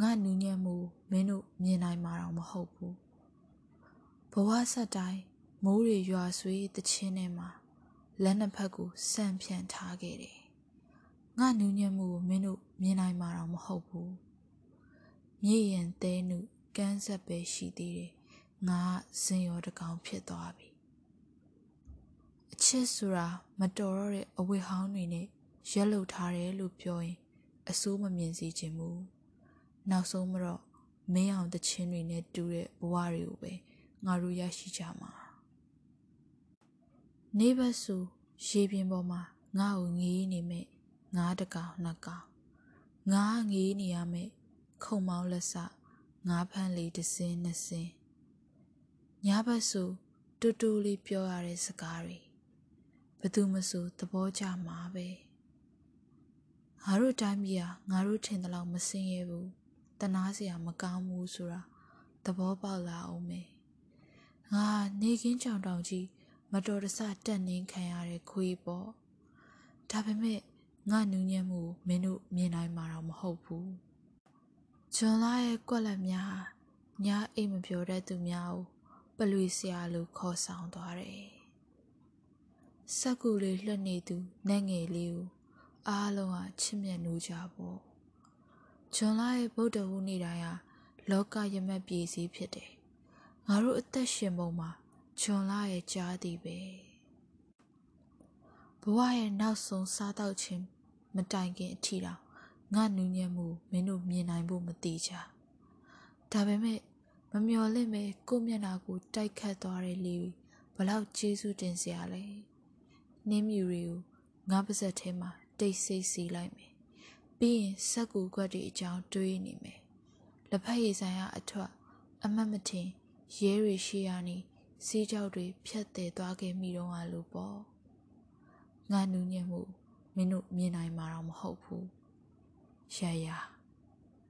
ငါနူးညံ့မှုမင်းတို့မြင်နိုင်မှာတော့မဟုတ်ဘူးဘဝဆက်တိုင်းမိုးတွေရွာဆွေးတချင်းထဲမှာလက်နှစ်ဖက်ကိုစန့်ဖြန့်ထားခဲ့တယ်ငါနူးညံ့မှုကိုမင်းတို့မြင်နိုင်မှာတော့မဟုတ်ဘူးမြေရင်သဲနုကန်းဆက်ပဲရှိသေးတယ်ငါဇင်ရောတကောင်ဖြစ်သွားပြီအချစ်ဆိုတာမတော်တော့တဲ့အဝတ်ဟောင်းတွေနဲ့ရက်လုထားတယ်လို့ပြောရင်အစိုးမမြင်စေချင်ဘူး နောက်ဆုံးမတော့မင်းအောင်တချင်းတွေနဲ့တူတဲ့ဘဝတွေကိုပဲငါတို့ရရှိကြမှာနေဘက်ဆူရေပြင်ပေါ်မှာငါ့ကိုငေးနေမဲ့ငါးတကောင်နှစ်ကောင်ငါငေးနေရမဲ့ခုံမောင်းလက်စငါးဖန်းလေးတစ်စင်းနှစ်စင်းညဘက်ဆိုတူတူလေးပြောရတဲ့စကားတွေဘသူမဆိုသဘောကျမှာပဲငါတို့တိုင်းပြည်ဟာငါတို့ထင်တယ်လို့မစင်းရဘူး တနာစရာမကောင်းဘူးဆိုတာသဘောပေါက်လာအောင်မယ်ငါနေကင်းကြောင်တောင်ကြီးမတော်တဆတက်နှင်းခံရတဲ့ခွေးပေါ့ဒါပေမဲ့ငါနူးညံ့မှုမင်းတို့မြင်နိုင်မှာတော့မဟုတ်ဘူးဂျွန်လာရဲ့ကွက်လက်များဟာညအိမ်မပြောတတ်သူများကိုပလွေဆရာလိုခေါ်ဆောင်သွားတယ်စက်ကူလေးလွှတ်နေသူနတ်ငယ်လေးကိုအားလုံးကချစ်မြတ်နိုးကြပေါ့ ဂျွန်လာရဲ့ဗုဒ္ဓဟူးနေ့တိုင်းဟာလောကရမတ်ပြည်စည်းဖြစ်တယ်ငါတို့အသက်ရှင်ပုံမှာဂျွန်လာရဲ့ကြားသည်ပဲဘဝရဲ့နောက်ဆုံးစားတော့ခြင်းမတိုင်ခင်အထီတောင်ငါနူးညံ့မှုမင်းတို့မြင်နိုင်ဖို့မတိကြဒါပေမဲ့မမျော်လင့်ပဲကိုမျက်နှာကိုတိုက်ခတ်သွားတဲ့လေဘလောက်ကျေးဇူးတင်စရာလဲနှင်းမြူတွေကိုငါပါဇက်ထဲမှာတိတ်ဆိတ်စီလိုက်မယ် ပြီးရင်စက်ကူခွက်တွေအကြောင်းတွေးနေမယ်လက်ဖက်ရည်ဆိုင်ကအထွတ်အမတ်မထင်ရဲတွေရှိရနေစီးကြောက်တွေဖြတ်တည်သွားခဲ့မိတော့ဟာလို့ပေါ့ငါနူးညံ့မှုမင်းတို့မြင်နိုင်မှာတော့မဟုတ်ဘူးရရ